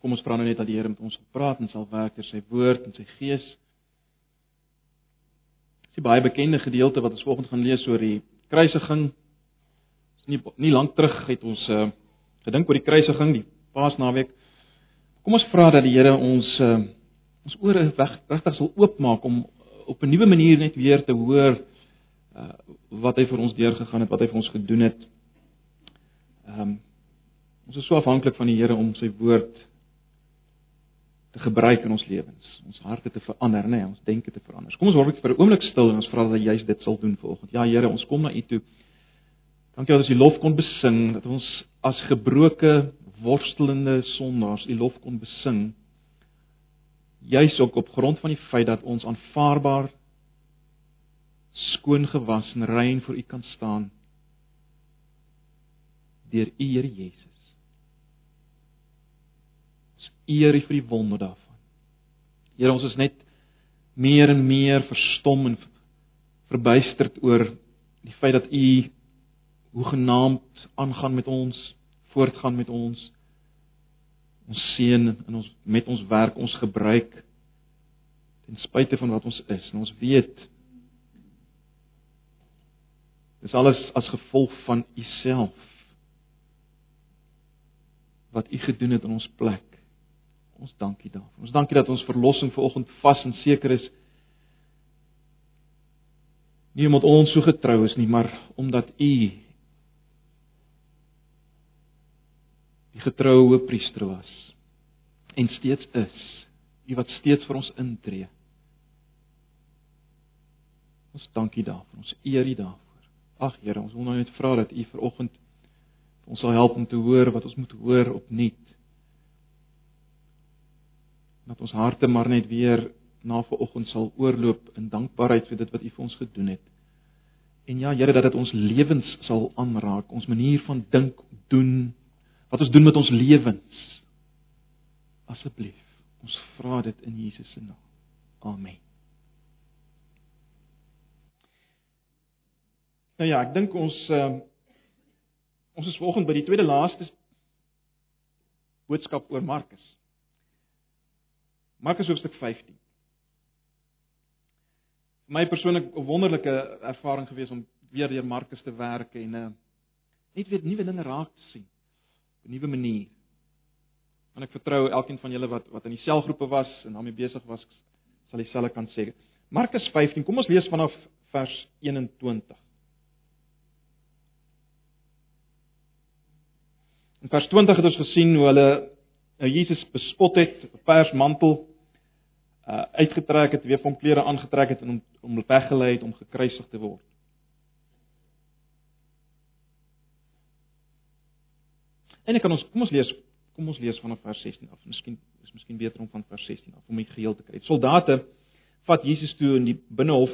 Kom ons vra nou net dat die Here met ons wil praat en sal werk deur sy woord en sy gees. Dis 'n baie bekende gedeelte wat ons volgende gaan lees oor die kruisiging. Dis nie nie lank terug het ons uh, gedink oor die kruisiging, die Paasnaweek. Kom ons vra dat die Here ons uh, ons ore regtig sal oopmaak om op 'n nuwe manier net weer te hoor uh, wat hy vir ons deurgegaan het, wat hy vir ons gedoen het. Ehm um, ons is so afhanklik van die Here om sy woord te gebruik in ons lewens, ons harte te verander, nê, nee, ons denke te verander. Kom ons word vir 'n oomblik stil en ons vra dat juist dit sal doen vanoggend. Ja Here, ons kom na U toe. Dankie dat ons U lof kon besing, dat ons as gebroke, worstelende sondaars U lof kon besing. Juist ook op grond van die feit dat ons aanvaarbaar skoon gewas en rein voor U kan staan deur U Here Jesus. Ons eer U vir die wonder daarvan. Here, ons is net meer en meer verstom en verbuisterd oor die feit dat U hoegenaamd aangaan met ons, voortgaan met ons. Ons seën en ons met ons werk ons gebruik ten spyte van wat ons is. En ons weet dis alles as gevolg van U self wat U gedoen het in ons plek. Ons dankie daarvoor. Ons dankie dat ons verlossing vanoggend vas en seker is. Nie omdat ons so getrou is nie, maar omdat U die getroue priester was en steeds is. U wat steeds vir ons intree. Ons dankie daarvoor. Ons eer U daarvoor. Ag Here, ons wil nou net vra dat U vanoggend Ons sal help om te hoor wat ons moet hoor opnuut. Dat ons harte maar net weer na vanoggend sal oorloop in dankbaarheid vir dit wat U vir ons gedoen het. En ja, Here, dat dit ons lewens sal aanraak, ons manier van dink, doen, wat ons doen met ons lewens. Asseblief, ons vra dit in Jesus se naam. Amen. Nou ja, ek dink ons uh, Ons is vanoggend by die tweede laaste boodskap oor Markus. Markus hoofstuk 15. Vir my persoonlik 'n wonderlike ervaring gewees om weer deur Markus te werk en uh, net weer nuwe dinge raak te sien op 'n nuwe manier. En ek vertrou elkeen van julle wat wat in die selgroepe was en daarmee besig was, sal dieselfde kan sê. Markus 15, kom ons lees vanaf vers 21. In vers 20 het ons gesien hoe hulle nou Jesus bespot het, 'n pers mantel uh uitgetrek het, weer van klere aangetrek het en hom om weggelei het om gekruisig te word. En ek kan ons kom ons lees kom ons lees vanaf vers 16 af. Miskien is miskien beter om van vers 16 af om dit geheel te kry. Soldate vat Jesus toe in die binnehof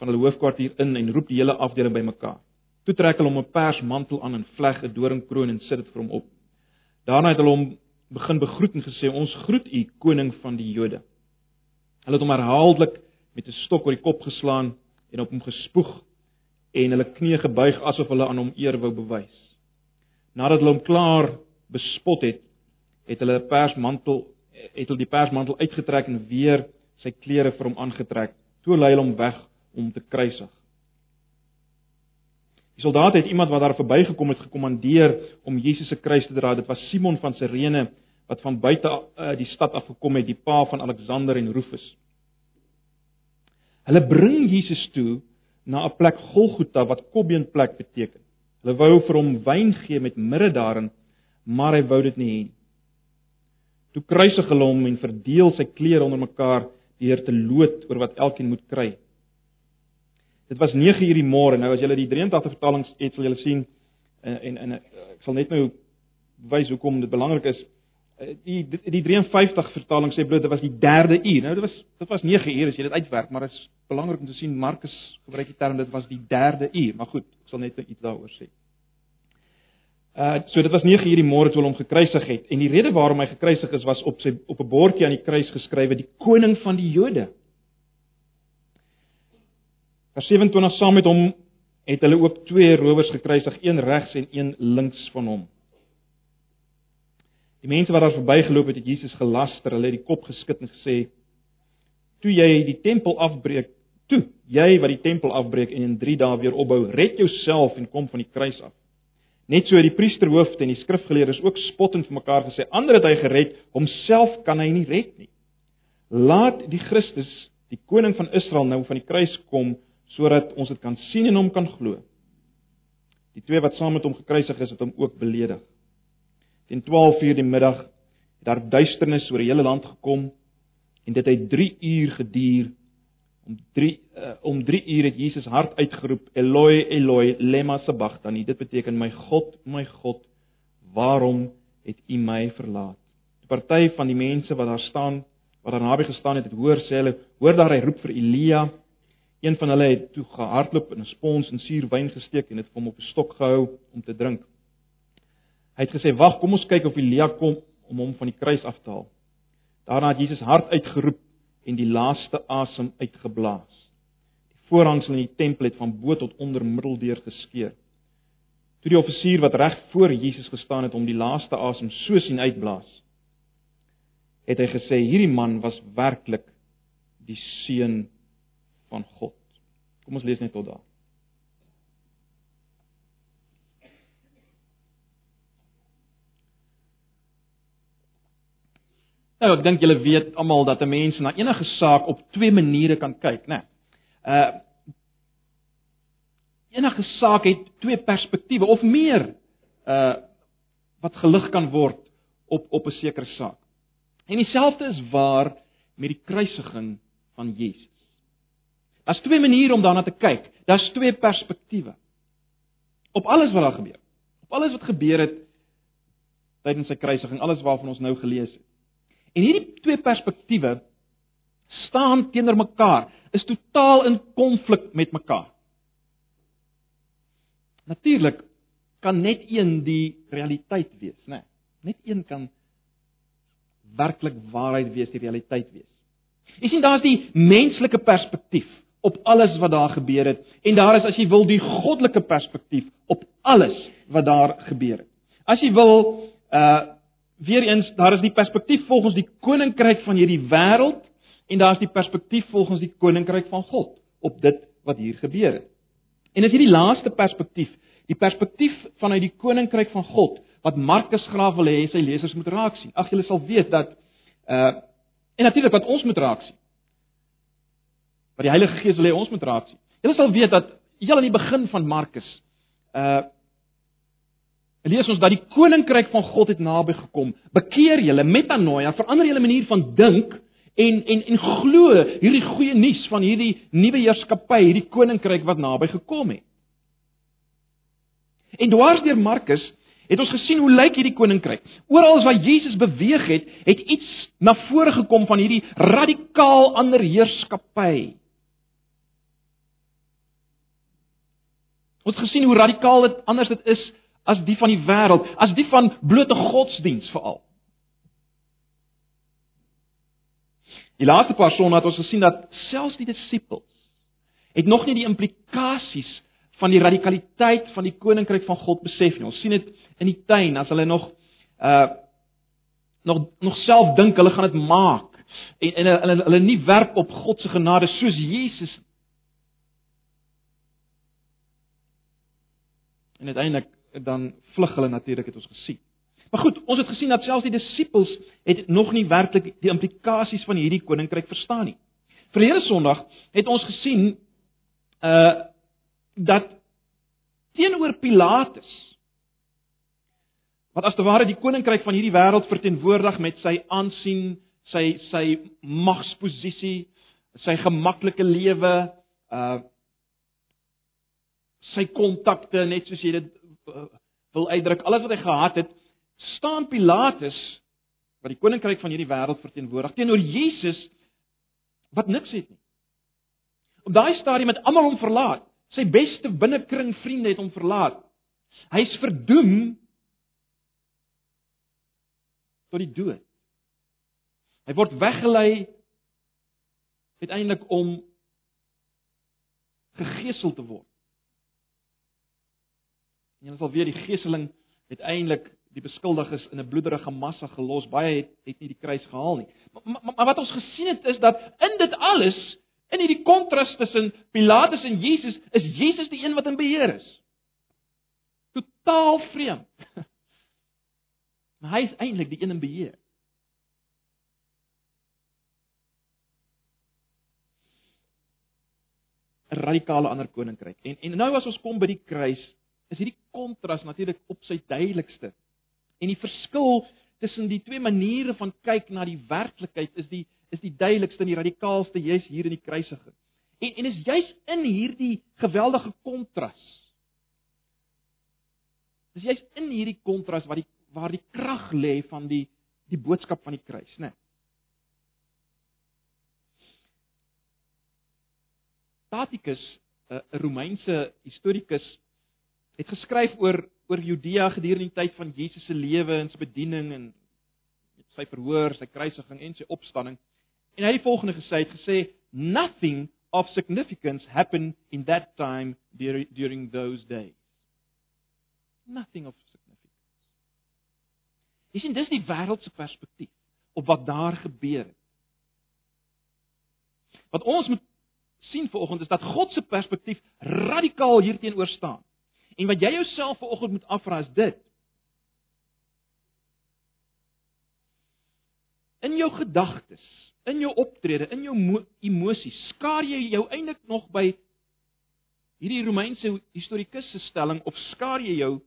van hulle hoofkwartier in en roep die hele afdeling bymekaar. Toe trek hulle hom 'n pers mantel aan en vleg 'n doringkroon en sit dit vir hom op. Daarna het hulle hom begin begroet en gesê: "Ons groet u, koning van die Jode." Hulle het hom herhaaldelik met 'n stok oor die kop geslaan en op hom gespoeg en hulle knieë gebuig asof hulle aan hom eer wou bewys. Nadat hulle hom klaar bespot het, het hulle 'n persmantel het hulle die persmantel uitgetrek en weer sy klere vir hom aangetrek. Toe lei hulle hom weg om te kruisig. Die soldaat het iemand wat daar verbygekom het gekommandeer om Jesus se kruis te dra. Dit was Simon van Sirene wat van buite uh, die stad af gekom het, die pa van Alexander en Rufus. Hulle bring Jesus toe na 'n plek Golgotha wat Kobbeenplek beteken. Hulle wou vir hom wyn gee met mirre daarin, maar hy wou dit nie hê nie. Toe kruisig hulle hom en verdeel sy klere onder mekaar deur te loot oor wat elkeen moet kry. Dit was 9 uur die môre. Nou as jy die 83 vertalings het, sal jy sien en en, en ek sal net nou wys hoekom dit belangrik is. Eh, die die 53 vertaling sê bloot dit was die 3de uur. Nou dit was dit was 9 uur as jy dit uitwerk, maar dit is belangrik om te sien Markus gebruik die term dit was die 3de uur. Maar goed, ek sal net nou iets daaroor sê. Uh so dit was 9 uur die môre toe hulle hom gekruisig het en die rede waarom hy gekruisig is was op sy op 'n bordjie aan die kruis geskrywe die koning van die Jode. Vers 27 saam met hom het hulle ook twee rowers gekruisig, een regs en een links van hom. Die mense wat daar verbygeloop het, het Jesus gelaster, hulle het die kop geskud en gesê: "Toe jy die tempel afbreek, toe jy wat die tempel afbreek en in 3 dae weer opbou, red jouself en kom van die kruis af." Net so het die priesterhoofde en die skrifgeleerdes ook spottend vir mekaar gesê: "Ander het hy gered, homself kan hy nie red nie." Laat die Christus, die koning van Israel nou van die kruis kom sodat ons dit kan sien en hom kan glo. Die twee wat saam met hom gekruisig is, het hom ook beledig. Teen 12:00 die middag het daar duisternis oor die hele land gekom en dit het 3 uur geduur. Om 3 uh, eh, om 3 uur het Jesus hard uitgeroep: Eloi, Eloi, lema sabachthani. Dit beteken my God, my God, waarom het U my verlaat? 'n Party van die mense wat daar staan, wat daar naby gestaan het, het hoor sê hulle, hoor daar hy roep vir Elia. Een van hulle het toe gehardloop en 'n spons en suurwyn gesteek en dit vir hom op 'n stok gehou om te drink. Hy het gesê: "Wag, kom ons kyk of Elia kom om hom van die kruis af te haal." Daarna het Jesus hard uitgeroep en die laaste asem uitgeblaas. Die voorhangsel in die tempel het van bo tot onder middeldeur geskeur. Toe die offisier wat reg voor Jesus gestaan het om die laaste asem so sien uitblaas, het hy gesê: "Hierdie man was werklik die seun van God." Kom ons lees net tot daar. Nou ek dink julle weet almal dat 'n mens na enige saak op twee maniere kan kyk, né? Nee. Uh enige saak het twee perspektiewe of meer uh wat gelig kan word op op 'n sekere saak. En dieselfde is waar met die kruisiging van Jesus. Daar's twee maniere om daarna te kyk. Daar's twee perspektiewe. Op alles wat daar gebeur. Op alles wat gebeur het tydens sy kruisiging, alles waarvan ons nou gelees het. En hierdie twee perspektiewe staan teenoor mekaar, is totaal in konflik met mekaar. Natuurlik kan net een die realiteit wees, né? Nee, net een kan werklik waarheid wees, die realiteit wees. Jy sien daar's die menslike perspektief op alles wat daar gebeur het en daar is as jy wil die goddelike perspektief op alles wat daar gebeur het. As jy wil uh weer eens, daar is die perspektief volgens die koninkryk van hierdie wêreld en daar is die perspektief volgens die koninkryk van God op dit wat hier gebeur het. En is hierdie laaste perspektief, die perspektief vanuit die koninkryk van God wat Markus graag wil hê sy lesers moet raak sien. Ag julle sal weet dat uh en natuurlik wat ons moet raak sien. Wat die Heilige Gees wil hê ons moet raak sien. Julle sal weet dat heel aan die begin van Markus uh lees ons dat die koninkryk van God het naby gekom. Bekeer julle metanoia, verander julle manier van dink en en en glo hierdie goeie nuus van hierdie nuwe heerskappy, hierdie koninkryk wat naby gekom het. En dwars deur Markus het ons gesien hoe lyk hierdie koninkryk. Oral waar Jesus beweeg het, het iets na vore gekom van hierdie radikaal ander heerskappy. Ons gesien hoe radikaal dit anders dit is as die van die wêreld, as die van blote godsdiens veral. Die laaste paar sonne het ons gesien dat selfs die disippels het nog nie die implikasies van die radikaliteit van die koninkryk van God besef nie. Ons sien dit in die tuin as hulle nog uh nog nog self dink hulle gaan dit maak en en hulle hulle nie werp op God se genade soos Jesus en uiteindelik dan vlug hulle natuurlik het ons gesien. Maar goed, ons het gesien dat selfs die disippels het nog nie werklik die implikasies van hierdie koninkryk verstaan nie. Verlede Sondag het ons gesien uh dat teenoor Pilatus wat as te ware die koninkryk van hierdie wêreld verteenwoordig met sy aansien, sy sy magsposisie, sy gemaklike lewe, uh sy kontakte net soos jy dit wil uitdruk alles wat hy gehad het, staan Pilatus wat die koninkryk van hierdie wêreld verteenwoordig teenoor Jesus wat niks het nie. Op daai stadium het almal hom verlaat. Sy beste binnekring vriende het hom verlaat. Hy's verdoem tot die dood. Hy word weggelei uiteindelik om gegeesel te word. En jy sal weer die geeseling uiteindelik die beskuldiges in 'n bloederige massa gelos. Baie het het nie die kruis gehaal nie. Maar, maar, maar wat ons gesien het is dat in dit alles, in hierdie kontras tussen Pilatus en Jesus, is Jesus die een wat in beheer is. Totaal vreemd. Maar hy is eintlik die een in beheer. radikale ander koninkryk. En en nou as ons kom by die kruis, is hierdie kontras natuurlik op sy duidelikste. En die verskil tussen die twee maniere van kyk na die werklikheid is die is die duidelikste en die radikaalste juis hier in die kruisiging. En en is juis in hierdie geweldige kontras. Dis juis in hierdie kontras waar die waar die krag lê van die die boodskap van die kruis, né? Nee. Tacitus, 'n Romeinse historikus, het geskryf oor oor Judea gedurende die tyd van Jesus se lewe en sy bediening en sy verhoor, sy kruisiging en sy opstanding. En hy het die volgende gesê, het gesê nothing of significance happened in that time during those days. Nothing of significance. Dis in dis die wêreldse perspektief op wat daar gebeur het. Wat ons moet sien vanoggend is dat God se perspektief radikaal hierteenoor staan. En wat jy jouself vanoggend moet afvra is dit. In jou gedagtes, in jou optrede, in jou emosies, skaar jy jou eintlik nog by hierdie Romeinse historikus se stelling of skaar jy jou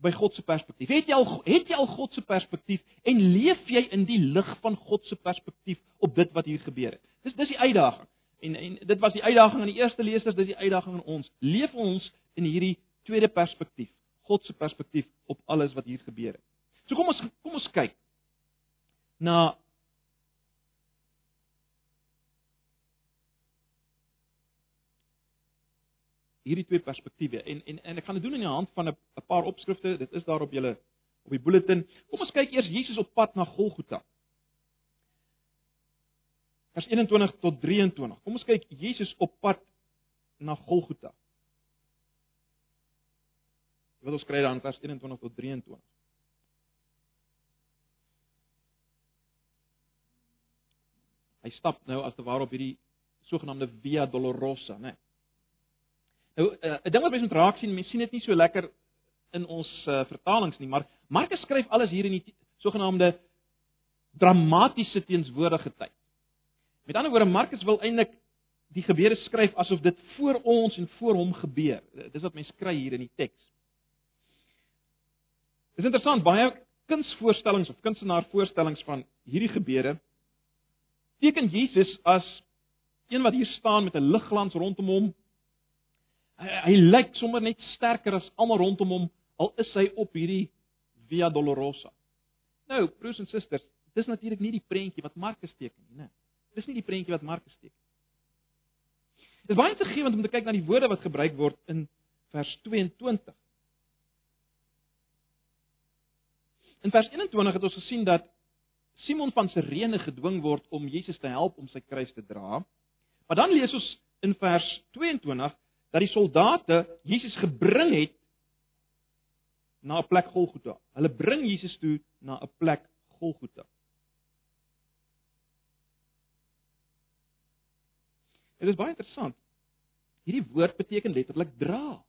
by God se perspektief? Het jy al het jy al God se perspektief en leef jy in die lig van God se perspektief op dit wat hier gebeur het? Dis dis die uitdaging. En en dit was die uitdaging aan die eerste lesers, dis die uitdaging aan ons. Leef ons in hierdie tweede perspektief, God se perspektief op alles wat hier gebeur het. So kom ons kom ons kyk na hierdie twee perspektiewe en en en ek gaan dit doen in die hand van 'n paar opskrifte. Dit is daar op julle op die bulletin. Kom ons kyk eers Jesus op pad na Golgotha. Vers 21 tot 23. Kom ons kyk Jesus op pad na Golgotha. Wat ons kry daar in vers 21 tot 23. Hy stap nou as te ware op hierdie sogenaamde Via Dolorosa, né? Nee. Nou eh, 'n ding wat mense moet raak sien, mense sien dit nie so lekker in ons uh, vertalings nie, maar Markus skryf alles hier in die sogenaamde dramatiese teenswoordige tyd. Met ander woorde, Markus wil eintlik die gebeure skryf asof dit voor ons en voor hom gebeur. Dis wat mense kry hier in die teks. Dis interessant, baie kunsvoorstellings of kunstenaarvoorstellings van hierdie gebeure teken Jesus as een wat hier staan met 'n ligglans rondom hom. Hy, hy lyk sommer net sterker as almal rondom hom al is hy op hierdie Via Dolorosa. Nou, broers en susters, dis natuurlik nie die prentjie wat Markus teken nie, né? Dis nie die prentjie wat Markus teken. Dit is baie te gee want om te kyk na die woorde wat gebruik word in vers 22. In vers 21 het ons gesien dat Simon van Sirene gedwing word om Jesus te help om sy kruis te dra. Maar dan lees ons in vers 22 dat die soldate Jesus gebring het na 'n plek Golgotha. Hulle bring Jesus toe na 'n plek Golgotha. Dit is baie interessant. Hierdie woord beteken letterlik dra.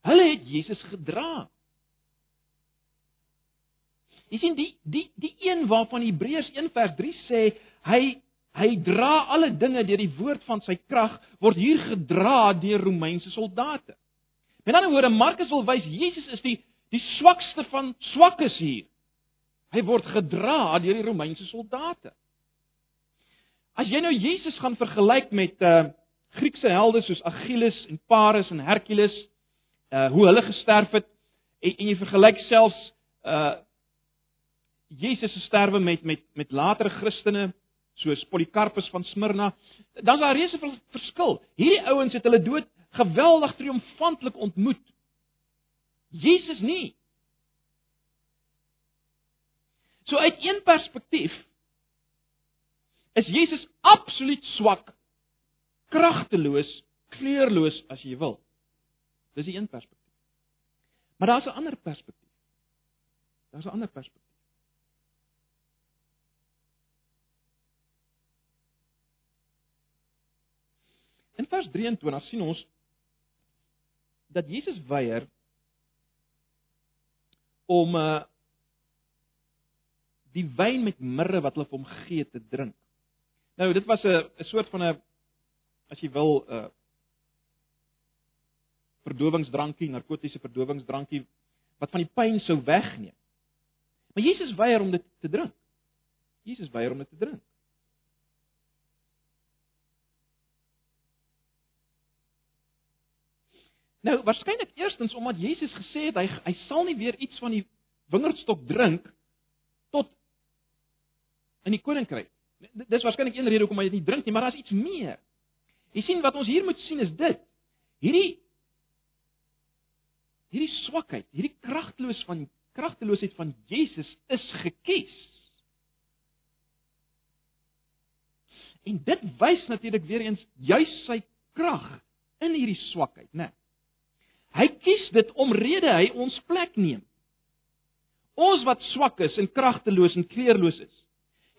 Hulle het Jesus gedra. Jy sien die die die een waarvan Hebreërs 1 vers 3 sê hy hy dra alle dinge deur die woord van sy krag word hier gedra deur Romeinse soldate. Met ander woorde Markus wil wys Jesus is die die swakste van swakkes hier. Hy word gedra deur die Romeinse soldate. As jy nou Jesus gaan vergelyk met uh Griekse helde soos Achilles en Paris en Hercules, uh hoe hulle gesterf het en, en jy vergelyk selfs uh Jesus se sterwe met met met latere Christene soos Polycarpus van Smyrna, dan's daar reuse verskil. Hierdie ouens het hulle dood geweldig triomfantlik ontmoet. Jesus nie. So uit een perspektief is Jesus absoluut swak, kragteloos, kleurloos as jy wil. Dis die een perspektief. Maar daar's 'n ander perspektief. Daar's 'n ander perspektief. In vers 23 sien ons dat Jesus weier om uh die wyn met mirre wat hulle vir hom gee te drink. Nou dit was 'n 'n soort van 'n as jy wil 'n uh, verdowingsdrankie, narkotiese verdowingsdrankie wat van die pyn sou wegneem. Maar Jesus weier om dit te drink. Jesus weier om dit te drink. Nou, waarskynlik eerstens omdat Jesus gesê het hy hy sal nie weer iets van die wingerdstok drink tot in die koninkryk. Dis waarskynlik een rede hoekom hy dit nie drink nie, maar daar's iets meer. Jy sien wat ons hier moet sien is dit. Hierdie hierdie swakheid, hierdie kragteloos van kragteloosheid van Jesus is gekies. En dit wys natuurlik weer eens juis sy krag in hierdie swakheid, né? Nee. Hy kies dit omrede hy ons plek neem. Ons wat swak is en kragteloos en kleerloos is.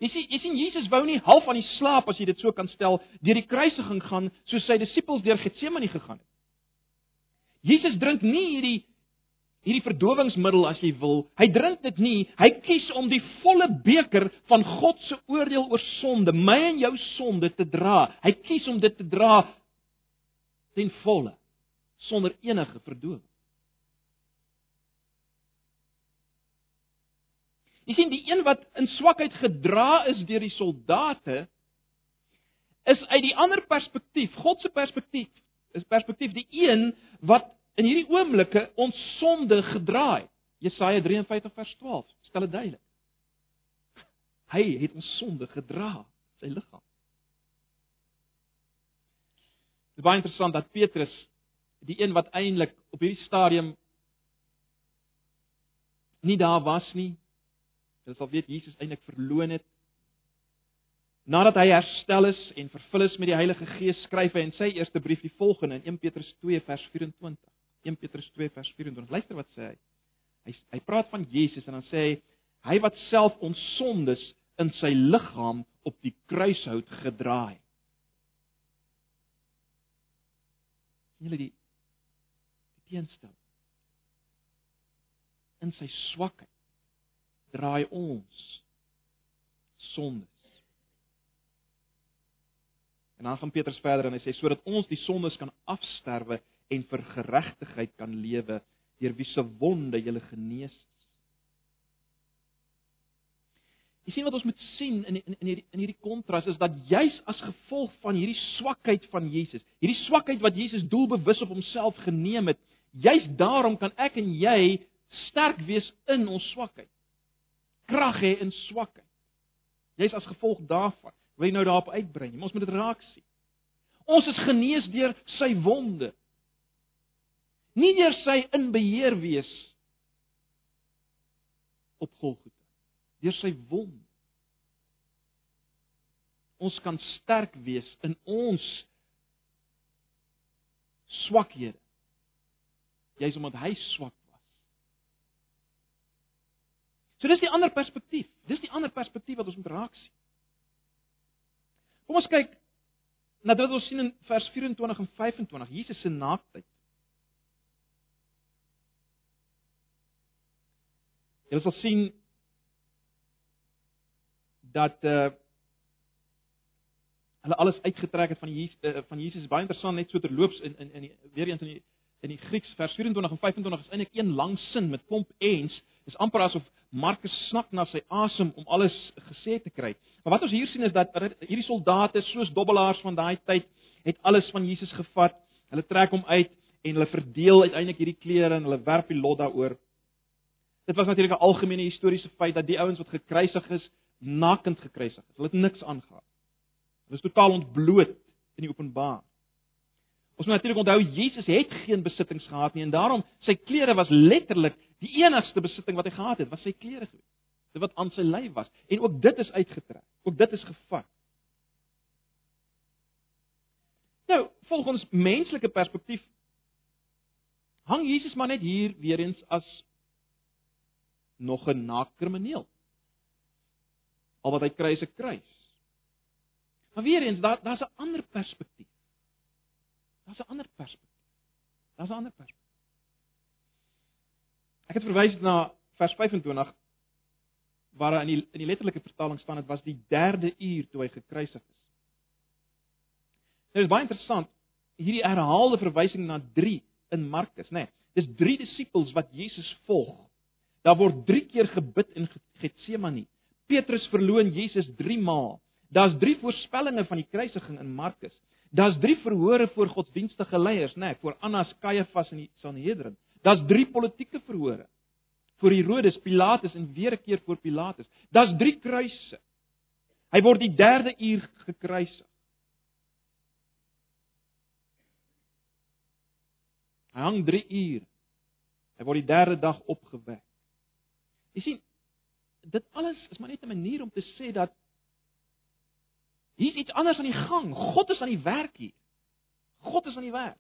Jy sien, jy sien Jesus wou nie half aan die slaap as jy dit so kan stel, deur die kruisiging gaan soos sy disippels deur Getsemane gegaan het. Jesus drink nie hierdie hierdie verdowingsmiddel as jy wil. Hy drink dit nie. Hy kies om die volle beker van God se oordeel oor sonde, my en jou sonde te dra. Hy kies om dit te dra ten volle sonder enige verdowing. Jy sien die een wat in swakheid gedra is deur die soldate is uit die ander perspektief, God se perspektief, is perspektief die een wat in hierdie oomblikke ons sonde gedra het. Jesaja 53 vers 12 stel dit duidelik. Hy het ons sonde gedra, sy liggaam. Dit is baie interessant dat Petrus die een wat eintlik op hierdie stadium nie daar was nie. Hulle sal weet Jesus eintlik verloon het. Nadat hy herstel is en vervul is met die Heilige Gees, skryf hy in sy eerste brief die volgende in 1 Petrus 2 vers 24. 1 Petrus 2 vers 24. Luister wat sê hy. Hy hy praat van Jesus en dan sê hy hy wat self ons sondes in sy liggaam op die kruishout gedra het. sien julle die teenstel. In sy swakheid draai ons sondes. En dan gaan Petrus verder en hy sê sodat ons die sondes kan afsterwe en vir geregtigheid kan lewe deur wie se wonde jy genees is. Jy sien wat ons moet sien in in in hierdie in hierdie kontras is dat juis as gevolg van hierdie swakheid van Jesus, hierdie swakheid wat Jesus doelbewus op homself geneem het, Juis daarom kan ek en jy sterk wees in ons swakheid. Krag hê in swakheid. Jy's as gevolg daarvan. Wil jy nou daarop uitbrei? Ons moet dit raak sien. Ons is genees deur sy wonde. Nie deur sy inbeheer wees op Golgotha. Deur sy wonde. Ons kan sterk wees in ons swakhede Jy's omdat hy swak was. So dis die ander perspektief. Dis die ander perspektief wat ons moet raak sien. Kom ons kyk na dit wat ons sien in vers 24 en 25, Jesus se naaktheid. Jy sal sien dat uh hulle alles uitgetrek het van Jesus uh, van Jesus baie interessant net so terloops in in in die, weer eens in die in die Grieks vers 24 en 25 is eintlik een lang sin met klomp ens. Dis amper asof Markus snak na sy asem om alles gesê te kry. Maar wat ons hier sien is dat hierdie soldate soos dobbelaars van daai tyd het alles van Jesus gevat. Hulle trek hom uit en hulle verdeel uiteindelik hierdie klere en hulle werp die lot daaroor. Dit was natuurlik 'n algemene historiese feit dat die ouens wat gekruisig is, nakend gekruisig is. Hulle het niks aangegaan. Hulle is totaal ontbloot in die openbaar. Ons moet natuurlik onthou Jesus het geen besittings gehad nie en daarom sy klere was letterlik die enigste besitting wat hy gehad het, was sy klere gewees. Dit wat aan sy lyf was en ook dit is uitgetrek. Ook dit is gevat. Nou, volgens menslike perspektief hang Jesus maar net hier weer eens as nog 'n naakrimineel. Al wat hy kry is 'n kruis. Maar weer eens, daar daar's 'n ander perspektief. Daar's 'n ander perspektief. Daar's 'n ander perspektief. Ek het verwys na vers 25 waar in die in die letterlike vertaling staan dit was die derde uur toe hy gekruisig is. Dit is baie interessant hierdie herhaalde verwysing na 3 in Markus, né? Nee, dis 3 disippels wat Jesus volg. Daar word 3 keer gebid in Getsemane. Petrus verloon Jesus 3 maal. Daar's 3 voorspellings van die kruisiging in Markus. Daar's 3 verhore voor godsdienstige leiers, né, nee, voor Annas, Kajafas en die Sanhedrin. Daar's 3 politieke verhore voor Herodes, Pilatus en weer 'n keer voor Pilatus. Daar's 3 kruise. Hy word die derde uur gekruisig. Hy hang 3 uur. Hy word die derde dag opgewek. Jy sien, dit alles is maar net 'n manier om te sê dat hier iets anders aan die gang. God is aan die werk hier. God is aan die werk.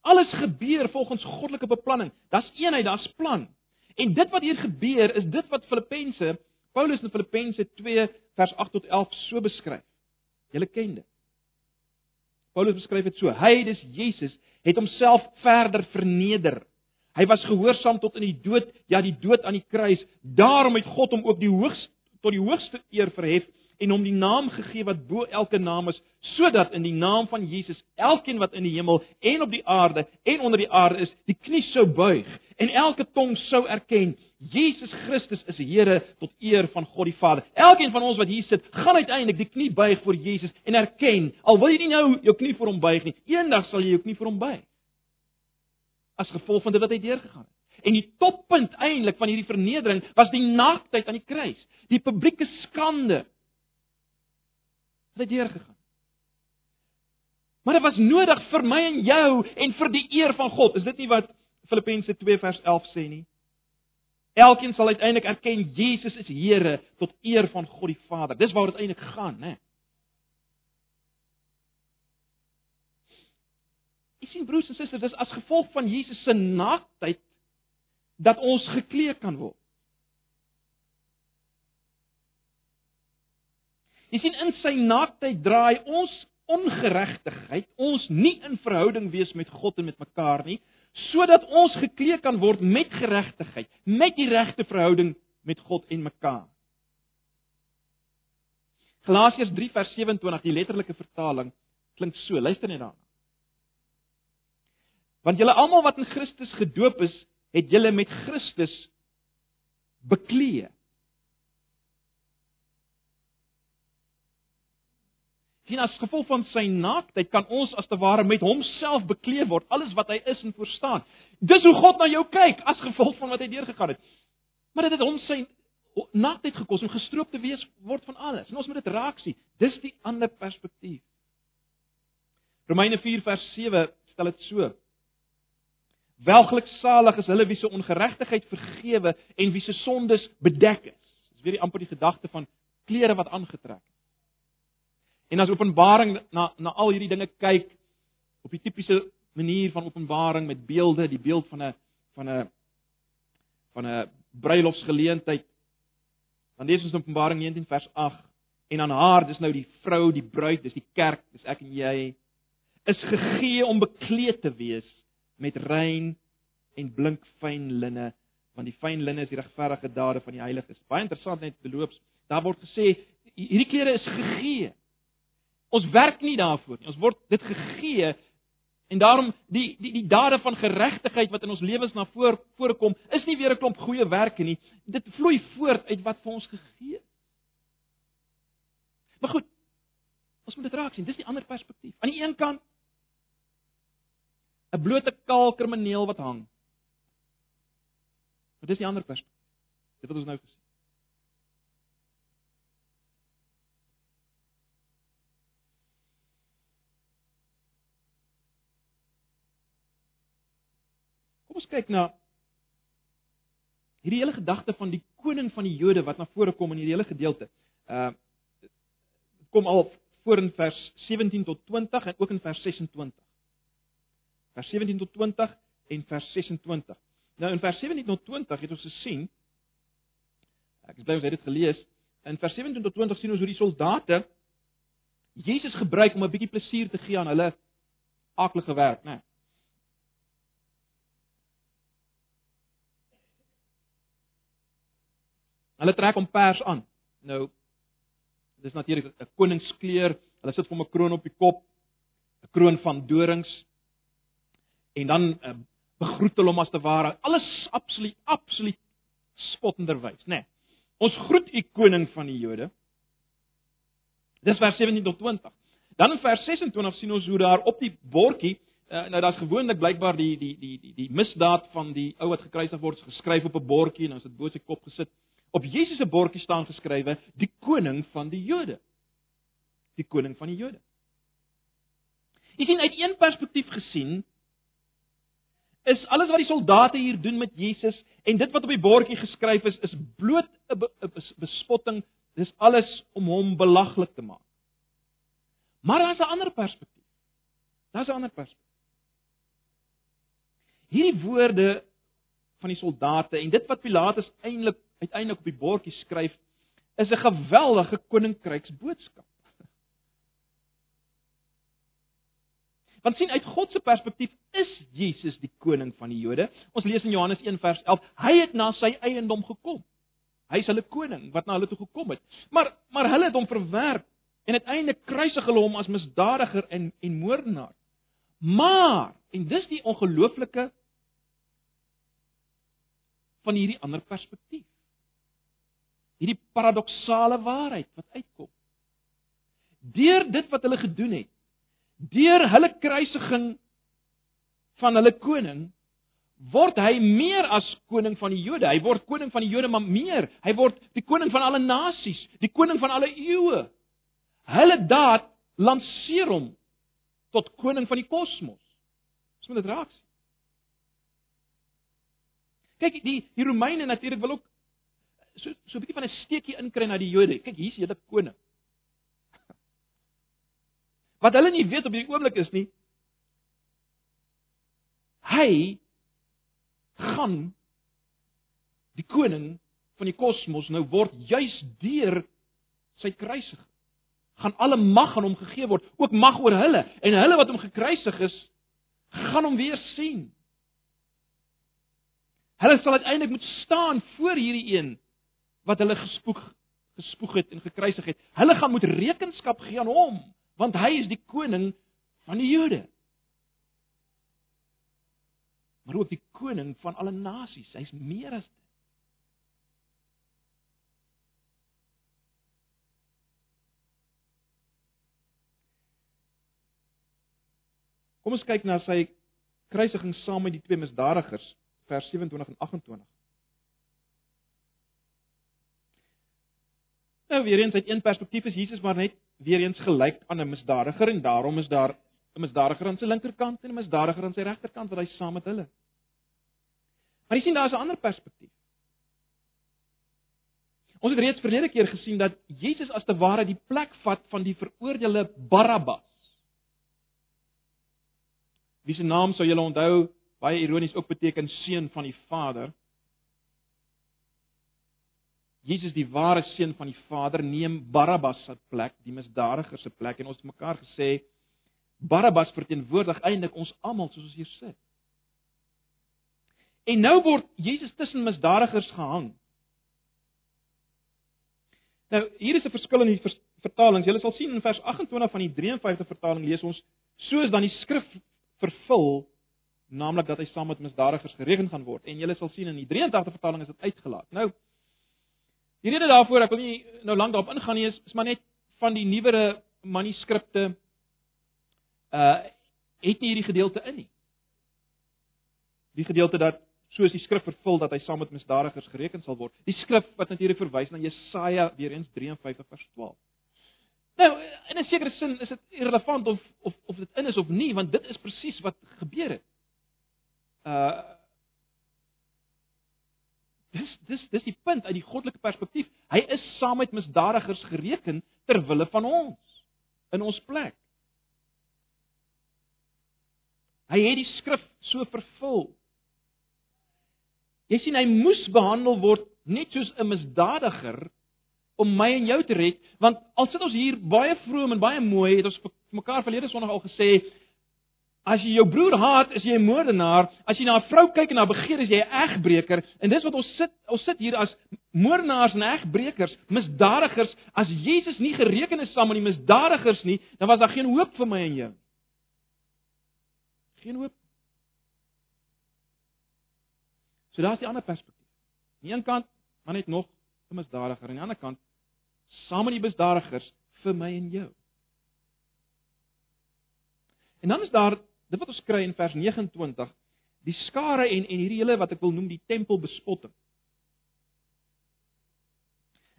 Alles gebeur volgens goddelike beplanning. Daar's eenheid, daar's plan. En dit wat hier gebeur is dit wat Filippense Paulus in Filippense 2 vers 8 tot 11 so beskryf. Julle ken dit. Paulus beskryf dit so: Hy, dis Jesus, het homself verder verneder. Hy was gehoorsaam tot in die dood, ja die dood aan die kruis. Daarom het God hom ook die hoogste tot die hoogste eer verhef en hom die naam gegee wat bo elke naam is, sodat in die naam van Jesus elkeen wat in die hemel en op die aarde en onder die aarde is, die knie sou buig en elke tong sou erken Jesus Christus is Here tot eer van God die Vader. Elkeen van ons wat hier sit, gaan uiteindelik die knie buig voor Jesus en erken, al wil jy nie nou jou knie voor hom buig nie, eendag sal jy jou knie voor hom buig. As gevolg van dit wat hy deurgegaan het. En die toppunt eintlik van hierdie vernedering was die naaktheid aan die kruis, die publieke skande het deurgegaan. Maar dit was nodig vir my en jou en vir die eer van God. Is dit nie wat Filippense 2 vers 11 sê nie? Elkeen sal uiteindelik erken Jesus is Here tot eer van God die Vader. Dis waaroor dit eintlik gaan, né? Ek sien broers en susters, dis as gevolg van Jesus se naaktheid dat ons geklee kan word. Jy sien in sy naaktheid draai ons ongeregtigheid, ons nie in verhouding wees met God en met mekaar nie, sodat ons geklee kan word met geregtigheid, met die regte verhouding met God en mekaar. Galasiërs 3 vers 27, die letterlike vertaling klink so, luister net daarna. Want julle almal wat in Christus gedoop is, het julle met Christus bekleë. Sien as gevolg van sy naaktheid kan ons as te ware met homself bekleed word, alles wat hy is en verstaan. Dis hoe God na jou kyk as gevolg van wat hy deurgegaan het. Maar dit het hom sy naaktheid gekos om gestroop te wees word van alles. En ons moet dit raak sien. Dis die ander perspektief. Romeine 4 vers 7 stel dit so. Welgeluk salig is hulle wie se ongeregtigheid vergewe en wie se sondes bedek is. Dis weer die amper die gedagte van klere wat aangetrek. En as Openbaring na na al hierdie dinge kyk op die tipiese manier van Openbaring met beelde, die beeld van 'n van 'n van 'n bruilofsgeleentheid. Dan lees ons Openbaring 19 vers 8 en aan haar, dis nou die vrou, die bruid, dis die kerk, dis ek en jy, is gegee om bekleed te wees met rein en blink fyn linne, want die fyn linne is die regverdige dade van die heiliges. Baie interessant net beloops. Daar word gesê hierdie klere is gegee. Ons werk nie daarvoor nie. Ons word dit gegee en daarom die die die dade van geregtigheid wat in ons lewens na voor voorkom, is nie weer 'n klomp goeie werke nie. Dit vloei voort uit wat vir ons gegee is. Maar goed. Ons moet dit raak sien. Dis die ander perspektief. Aan die een kant 'n blote kaal krimineel wat hang. Maar dis die ander perspektief. Dit wat ons nou gesien. Kyk na hierdie hele gedagte van die koning van die Jode wat na vore kom in hierdie hele gedeelte. Uh kom al voor in vers 17 tot 20 en ook in vers 26. Vers 17 tot 20 en vers 26. Nou in vers 17 tot 20 het ons gesien ek is bly ons het dit gelees. In vers 17 tot 20 sien ons hoe die soldate Jesus gebruik om 'n bietjie plesier te gee aan hulle aaklige werk, né? Nee. Hulle trek hom pers aan. Nou dis natuurlik 'n koningskleur. Hulle sit hom 'n kroon op die kop, 'n kroon van dorings. En dan uh, begroet hulle hom as te ware alles absoluut absoluut spottenderwys, né? Nee. Ons groet u koning van die Jode. Dis vers 17 tot 20. Dan in vers 26 sien ons hoe daar op die bordjie uh, nou daar's gewoonlik blykbaar die die die die die misdaad van die ou wat gekruisig word geskryf op 'n bordjie en dan is dit bo sy kop gesit. Op Jesus se bordjie staan geskrywe die koning van die Jode. Die koning van die Jode. Jy sien uit een perspektief gesien is alles wat die soldate hier doen met Jesus en dit wat op die bordjie geskryf is is bloot 'n bespotting. Dis alles om hom belaglik te maak. Maar daar's 'n ander perspektief. Daar's 'n ander perspektief. Hierdie woorde van die soldate en dit wat Pilatus eintlik uiteindelik op die bordjie skryf, is 'n geweldige koninkryksboodskap. Want sien uit God se perspektief is Jesus die koning van die Jode. Ons lees in Johannes 1 vers 11, hy het na sy eiendom gekom. Hy is hulle koning wat na hulle toe gekom het. Maar maar hulle het hom verwerp en uiteindelik kruisig hulle hom as misdadiger en en moordenaar. Maar en dis die ongelooflike van hierdie ander perspektief hierdie paradoksale waarheid wat uitkom. Deur dit wat hulle gedoen het, deur hulle kruisiging van hulle koning, word hy meer as koning van die Jode. Hy word koning van die Jode, maar meer, hy word die koning van alle nasies, die koning van alle eeue. Hulle daad lanseer hom tot koning van die kosmos. Dis moet dit raak. Kyk, die die Romeine natuurlik wil ook so so 'n bietjie van 'n steekie inkry na die Jode. Kyk, hier's julle koning. Wat hulle nie weet op hierdie oomblik is nie hy gaan die koning van die kosmos nou word juis deur sy kruising gaan alle mag aan hom gegee word, ook mag oor hulle en hulle wat hom gekruisig is, gaan hom weer sien. Hulle sal uiteindelik moet staan voor hierdie een wat hulle gespoeg gespoeg het en gekruisig het. Hulle gaan moet rekenskap gee aan hom, want hy is die koning van die Jode. Maar ook die koning van alle nasies. Hy's meer as dit. Kom ons kyk na sy kruisiging saam met die twee misdadigers, vers 27 en 28. Nou weer eens uit een perspektief is Jesus maar net weer eens gelyk aan 'n misdadiger en daarom is daar 'n misdadiger aan sy linkerkant en 'n misdadiger aan sy regterkant wat hy saam met hulle. Maar jy sien daar's 'n ander perspektief. Ons het reeds verlede keer gesien dat Jesus as te ware die plek vat van die veroordeelde Barabbas. Wie se naam sou julle onthou baie ironies ook beteken seun van die Vader. Jesus die ware seun van die Vader neem Barabbas se plek, die misdadiger se plek en ons het mekaar gesê Barabbas verteenwoordig eintlik ons almal soos ons hier sit. En nou word Jesus tussen misdadigers gehang. Nou hier is 'n verskil in die vertalings. Jy sal sien in vers 28 van die 53 vertaling lees ons soos dan die skrif vervul naamlik dat hy saam met misdadigers gereken gaan word en jy sal sien in die 83 vertaling is dit uitgelaat. Nou Die rede daarvoor, ek wil nie nou lank daarop ingaan nie, is, is maar net van die nuwere manuskripte uh het nie hierdie gedeelte in nie. Die gedeelte dat soos die skrif vervul dat hy saam met misdadigers gereken sal word. Die skrif wat natuurlik verwys na Jesaja weer eens 53 vers 12. Nou, in 'n sekere sin is dit irrelevant of of of dit in is of nie, want dit is presies wat gebeur het. Uh Dis dis dis die punt uit die goddelike perspektief. Hy is saam met misdadigers gereken ter wille van ons in ons plek. Hy het die skrif so vervul Jy sien hy moes behandel word net soos 'n misdadiger om my en jou te red, want al sit ons hier baie vroom en baie mooi, het ons mekaar verlede Sondag al gesê, as jy jou broer haat, is jy 'n moordenaar. As jy na 'n vrou kyk en na begeer, is jy 'n egbreker. En dis wat ons sit, ons sit hier as moordenaars en egbrekers, misdadigers. As Jesus nie gereken is saam met die misdadigers nie, dan was daar geen hoop vir my en jou. Geen hoop. So daar's die ander perspektief. Aan die een kant, maar net nog 'n misdadiger, aan die ander kant, saam met die misdadigers vir my en jou. En dan is daar dit wat ons kry in vers 29, die skare en en hierdie hele wat ek wil noem die tempelbespotting.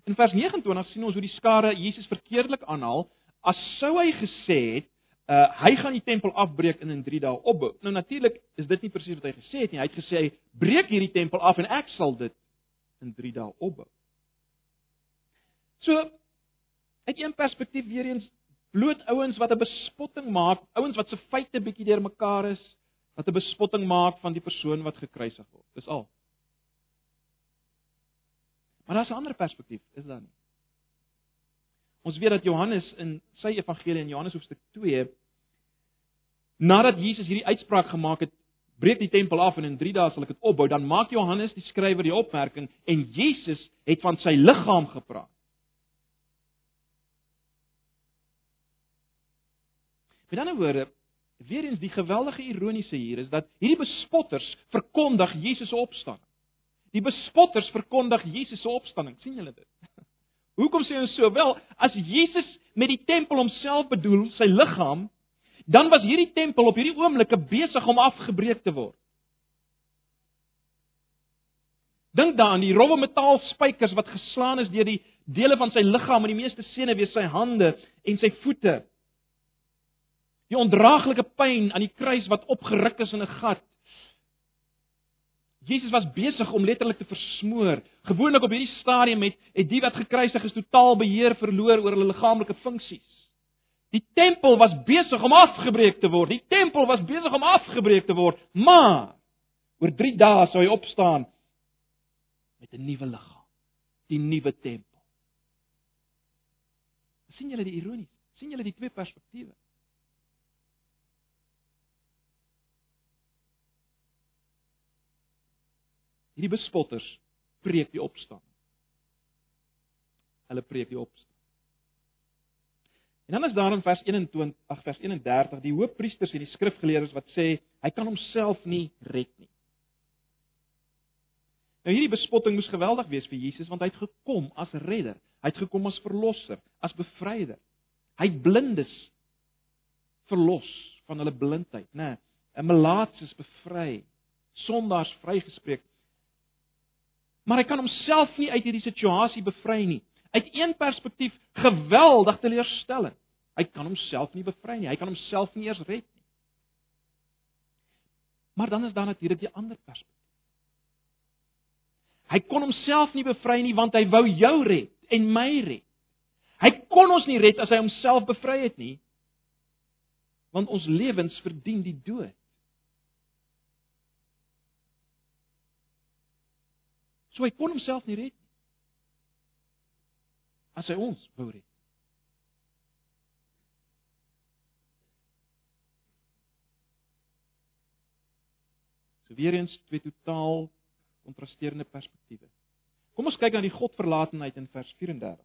In vers 29 sien ons hoe die skare Jesus verkeerdelik aanhaal as sou hy gesê het uh hy gaan die tempel afbreek en in 3 dae opbou. Nou natuurlik is dit nie presies wat hy gesê het nie. Hy het gesê breek hierdie tempel af en ek sal dit in 3 dae opbou. So uit een perspektief weer eens bloot ouens wat 'n bespotting maak, ouens wat se feite bietjie deurmekaar is, wat 'n bespotting maak van die persoon wat gekruisig word. Dis al. Maar daar's 'n ander perspektief, is daar nie? Ons weet dat Johannes in sy evangelie in Johannes hoofstuk 2 nadat Jesus hierdie uitspraak gemaak het, breek die tempel af en in 3 dae sal ek dit opbou, dan maak Johannes die skrywer die opmerking en Jesus het van sy liggaam gepraat. Met ander woorde, weer eens die geweldige ironiese hier is dat hierdie bespotters verkondig Jesus se opstanding. Die bespotters verkondig Jesus se opstanding. sien julle dit? Hoekom sê ons so? Wel, as Jesus met die tempel homself bedoel, sy liggaam, dan was hierdie tempel op hierdie oomblik besig om afgebreek te word. Dink daaraan die rowwe metaal spykers wat geslaan is deur die dele van sy liggaam en die meeste sene wees sy hande en sy voete. Die ondraaglike pyn aan die kruis wat opgeruk is in 'n gat. Jesus was besig om letterlik te versmoor. Gewoonlik op hierdie stadium het het die wat gekruisig is totaal beheer verloor oor hulle liggaamlike funksies. Die tempel was besig om afgebreek te word. Die tempel was besig om afgebreek te word, maar oor 3 dae sou hy opstaan met 'n nuwe liggaam, die nuwe tempel. sien julle die ironie? sien julle die twee perspektiewe? Hierdie bespotters preek die opstanding. Hulle preek die opstanding. En dan is daar in vers 21, ag vers 31, die hoofpriesters en die skrifgeleerdes wat sê hy kan homself nie red nie. Nou hierdie bespotting moes geweldig wees vir Jesus want hy het gekom as redder, hy het gekom as verlosser, as bevryder. Hy het blindes verlos van hulle blindheid, né? 'n Melaatses bevry, sondaars vrygespreek maar hy kan homself nie uit hierdie situasie bevry nie. Uit een perspektief geweldig teleurstellend. Hy kan homself nie bevry nie. Hy kan homself nie eers red nie. Maar dan is daar natuurlik die ander perspektief. Hy kon homself nie bevry nie want hy wou jou red en my red. Hy kon ons nie red as hy homself bevry het nie. Want ons lewens verdien die dood. So hy kon homself nie red nie. As hy ons wou red. So weer eens twee totaal kontrasterende perspektiewe. Kom ons kyk na die Godverlatenheid in vers 34.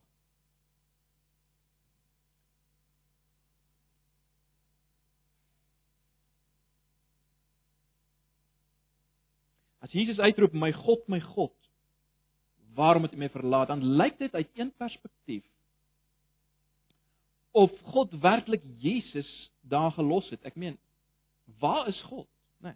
As Jesus uitroep, "My God, my God, waarom het U my verlaat? Dan lyk dit uit een perspektief of God werklik Jesus daar gelos het. Ek meen, waar is God? Nee.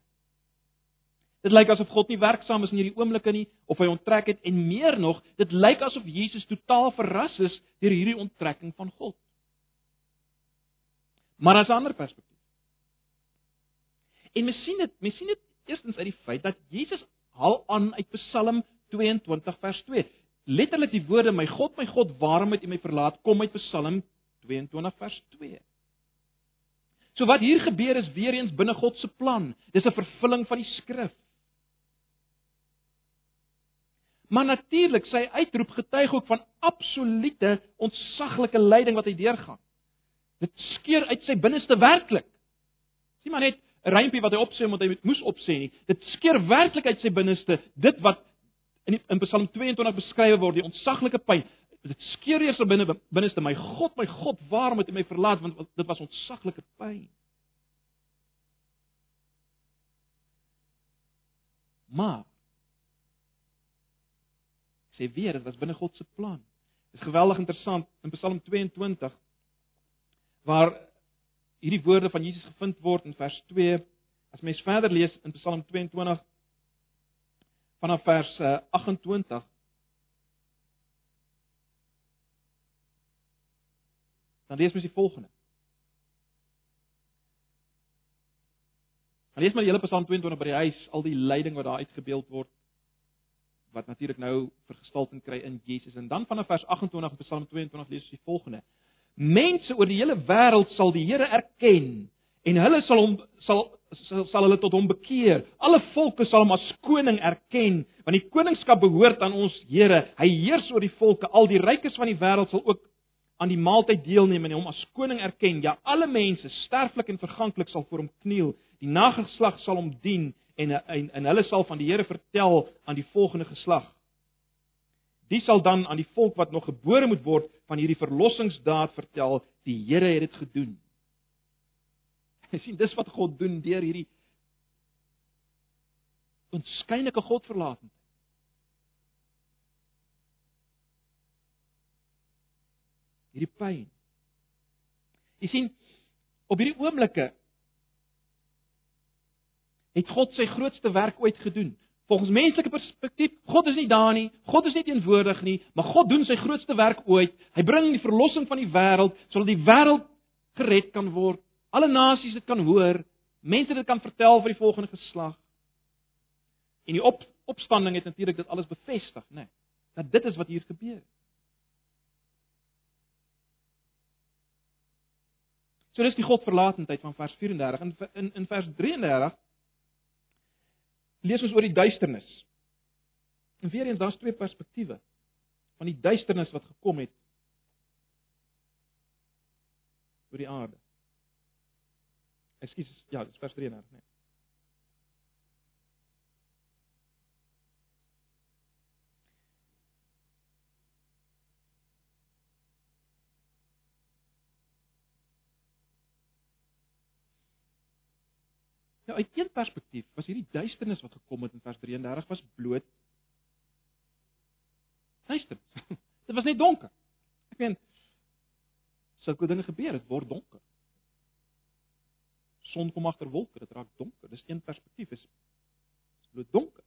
Dit lyk asof God nie werksaam is in hierdie oomblikke nie of hy onttrek het en meer nog, dit lyk asof Jesus totaal verras is deur hierdie onttrekking van God. Maar as 'n ander perspektief. En mens sien dit, mens sien dit eerstens uit die feit dat Jesus haal aan uit Psalm 22 vers 2. Letterlik die woorde my God my God waarom het U my verlaat kom uit Psalm 22 vers 2. So wat hier gebeur is weer eens binne God se plan. Dis 'n vervulling van die skrif. Maar natuurlik, sy uitroep getuig ook van absolute ontsaglike lyding wat hy deurgaan. Dit skeur uit sy binneste werklik. Sien maar net 'n rympie wat hy opsê omdat hy moes opsê nie. Dit skeur werklik uit sy binneste dit wat in die, in Psalm 22 beskryf word, die ontsaglike pyn. Dit skeur eers binne binneste my God, my God, waarom het U my verlaat? Want dit was ontsaglike pyn. Maar sê weer, dit was binne God se plan. Dit is geweldig interessant in Psalm 22 waar hierdie woorde van Jesus gevind word in vers 2. As mens verder lees in Psalm 22 vanaf vers 28 eh, dan lees mens die volgende. Dan lees maar die hele Psalm 22 by die huis, al die lyding wat daar uitgebeeld word wat natuurlik nou vergestalting kry in Jesus. En dan vanaf vers 28 in Psalm 22 lees ons die volgende. Mense oor die hele wêreld sal die Here erken en hulle sal hom sal sal, hulle tot hom bekeer. Alle volke sal hom as koning erken, want die koningskap behoort aan ons Here. Hy heers oor die volke. Al die rykes van die wêreld sal ook aan die maaltyd deelneem en hom as koning erken. Ja, alle mense, sterflik en verganklik, sal voor hom kniel. Die nageslag sal hom dien en en en hulle sal van die Here vertel aan die volgende geslag. Die sal dan aan die volk wat nog gebore moet word van hierdie verlossingsdaad vertel, die Here het dit gedoen. Jy sien, dis wat God doen deur hierdie onskynlike Godverlatendheid. Hierdie pyn. Jy sien, op hierdie oomblikke het God sy grootste werk ooit gedoen. Volgens menslike perspektief, God is nie daar nie, God is nie teenwoordig nie, maar God doen sy grootste werk ooit. Hy bring die verlossing van die wêreld sodat die wêreld gered kan word. Alle nasies dit kan hoor, mense dit kan vertel vir die volgende geslag. En die op, opstanding het natuurlik dit alles bevestig, né? Nee, dat dit is wat hier gebeur. So dis die Godverlatendheid van vers 34 in in, in vers 33 lees ons oor die duisternis. En weer eens daar's twee perspektiewe van die duisternis wat gekom het oor die aarde. Ekskuus, ja, dis vers 33, nee. Nou uit een perspektief was hierdie duisternis wat gekom het in vers 33 was bloot duister. dit was net donker. Ek meen sulke dinge gebeur, dit word donker. Son kom agter wolke, dit raak donker. Dis een perspektief is bloot donker.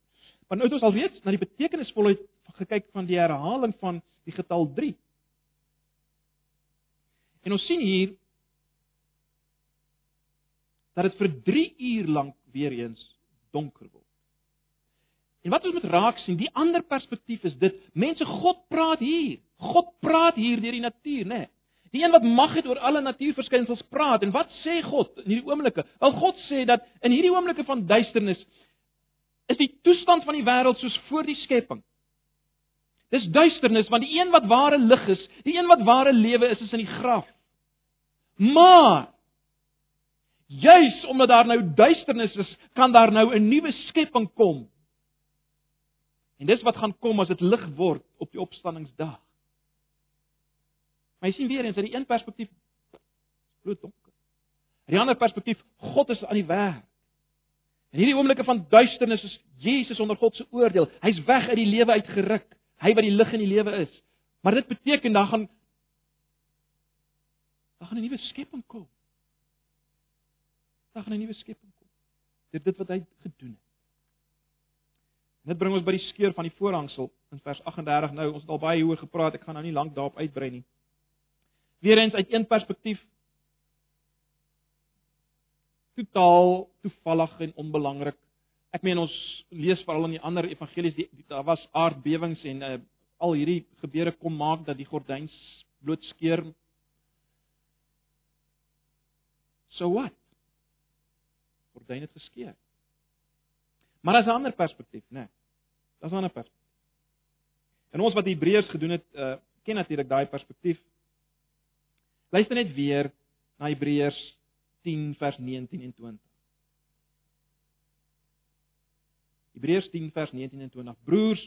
Maar nou het ons al weet na die betekenisvolheid gekyk van die herhaling van die getal 3. En ons sien hier dat dit vir 3 uur lank weer eens donker word. En wat ons moet raak sien, die ander perspektief is dit, mense God praat hier. God praat hier deur die natuur, né? Nee. Die een wat mag het oor alle natuurverskynsels praat en wat sê God in hierdie oomblikke? Wel God sê dat in hierdie oomblikke van duisternis is die toestand van die wêreld soos voor die skepping. Dis duisternis want die een wat ware lig is, die een wat ware lewe is, is in die graf. Maar Juis omdat daar nou duisternis is, kan daar nou 'n nuwe skepping kom. En dis wat gaan kom as dit lig word op die opstanningsdag. Maar jy sien weer eens uit die een perspektief bloed donker. Uit die ander perspektief God is aan die werk. In hierdie oomblikke van duisternis is Jesus onder God se oordeel. Hy's weg uit die lewe uitgeruk. Hy wat die lig in die lewe is. Maar dit beteken dan gaan dan gaan 'n nuwe skepping kom. Daar gaan 'n nuwe skepping kom. Dit dit wat hy gedoen het. En dit bring ons by die skeur van die voorhangsel in vers 38 nou. Ons het al baie hieroor gepraat. Ek gaan nou nie lank daarop uitbrei nie. Weerens uit een perspektief totaal toevallig en onbelangrik. Ek meen ons lees veral in die ander evangelies die, die daar was aardbewings en uh, al hierdie gebeure kom maak dat die gordyns blootskeur. So wat? gordyn het geskeur. Maar daar's 'n ander perspektief, né? Nee, daar's 'n ander perspektief. En ons wat Hebreërs gedoen het, uh, ken natuurlik daai perspektief. Luister net weer na Hebreërs 10 vers 19 en 20. Hebreërs 10 vers 19 en 20. Broers,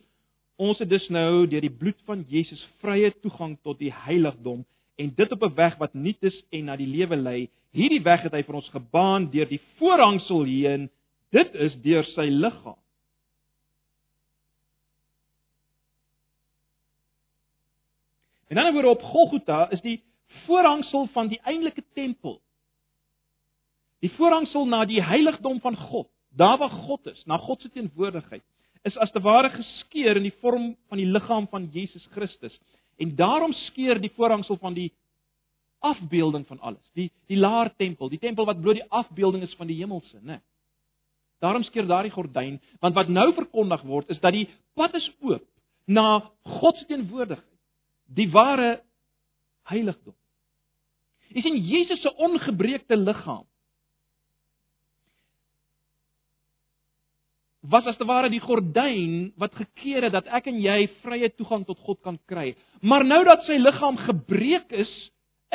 ons het dus nou deur die bloed van Jesus vrye toegang tot die heiligdom en dit op 'n weg wat nuut is en na die lewe lei. Hierdie weg het hy vir ons gebaan deur die voorhangsel heen. Dit is deur sy liggaam. En dan word op Golgotha is die voorhangsel van die eintlike tempel. Die voorhangsel na die heiligdom van God, daar waar God is, na God se teenwoordigheid, is as te ware geskeur in die vorm van die liggaam van Jesus Christus. En daarom skeur die voorhangsel van die afbeelding van alles, die die laar tempel, die tempel wat bloot die afbeelding is van die hemelse, né? Daarom skeur daardie gordyn, want wat nou verkondig word is dat die pad is oop na God se teenwoordigheid, die ware heiligdom. Jy sien Jesus se ongebreekte liggaam was as te ware die gordyn wat gekeer het dat ek en jy vrye toegang tot God kan kry. Maar nou dat sy liggaam gebreek is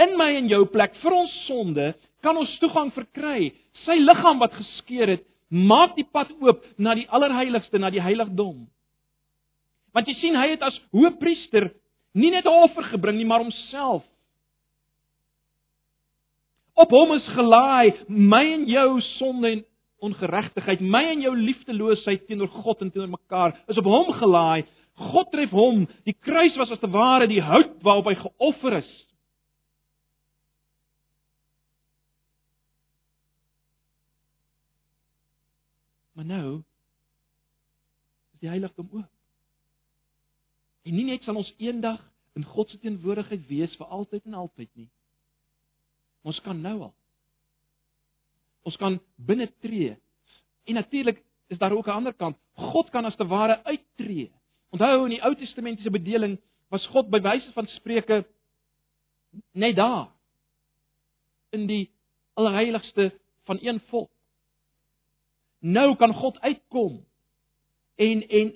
in my en jou plek vir ons sonde, kan ons toegang verkry. Sy liggaam wat geskeur het, maak die pad oop na die allerheiligste, na die heiligdom. Want jy sien, hy het as hoëpriester nie net 'n offer gebring nie, maar homself. Op hom is gelaai my en jou sonde en ongeregtigheid, my en jou liefdeloosheid teenoor God en teenoor mekaar is op hom gelaai. God tref hom. Die kruis was as te ware die hout waarop hy geoffer is. Maar nou is die heiligdom oop. En nie net sal ons eendag in God se teenwoordigheid wees vir altyd en altyd nie. Ons kan nou al Ons kan binne tree. En natuurlik is daar ook 'n ander kant. God kan as te ware uittreë. Onthou in die Ou Testamentiese bedeling was God by wyse van spreuke net daar in die allerheiligste van een volk. Nou kan God uitkom en en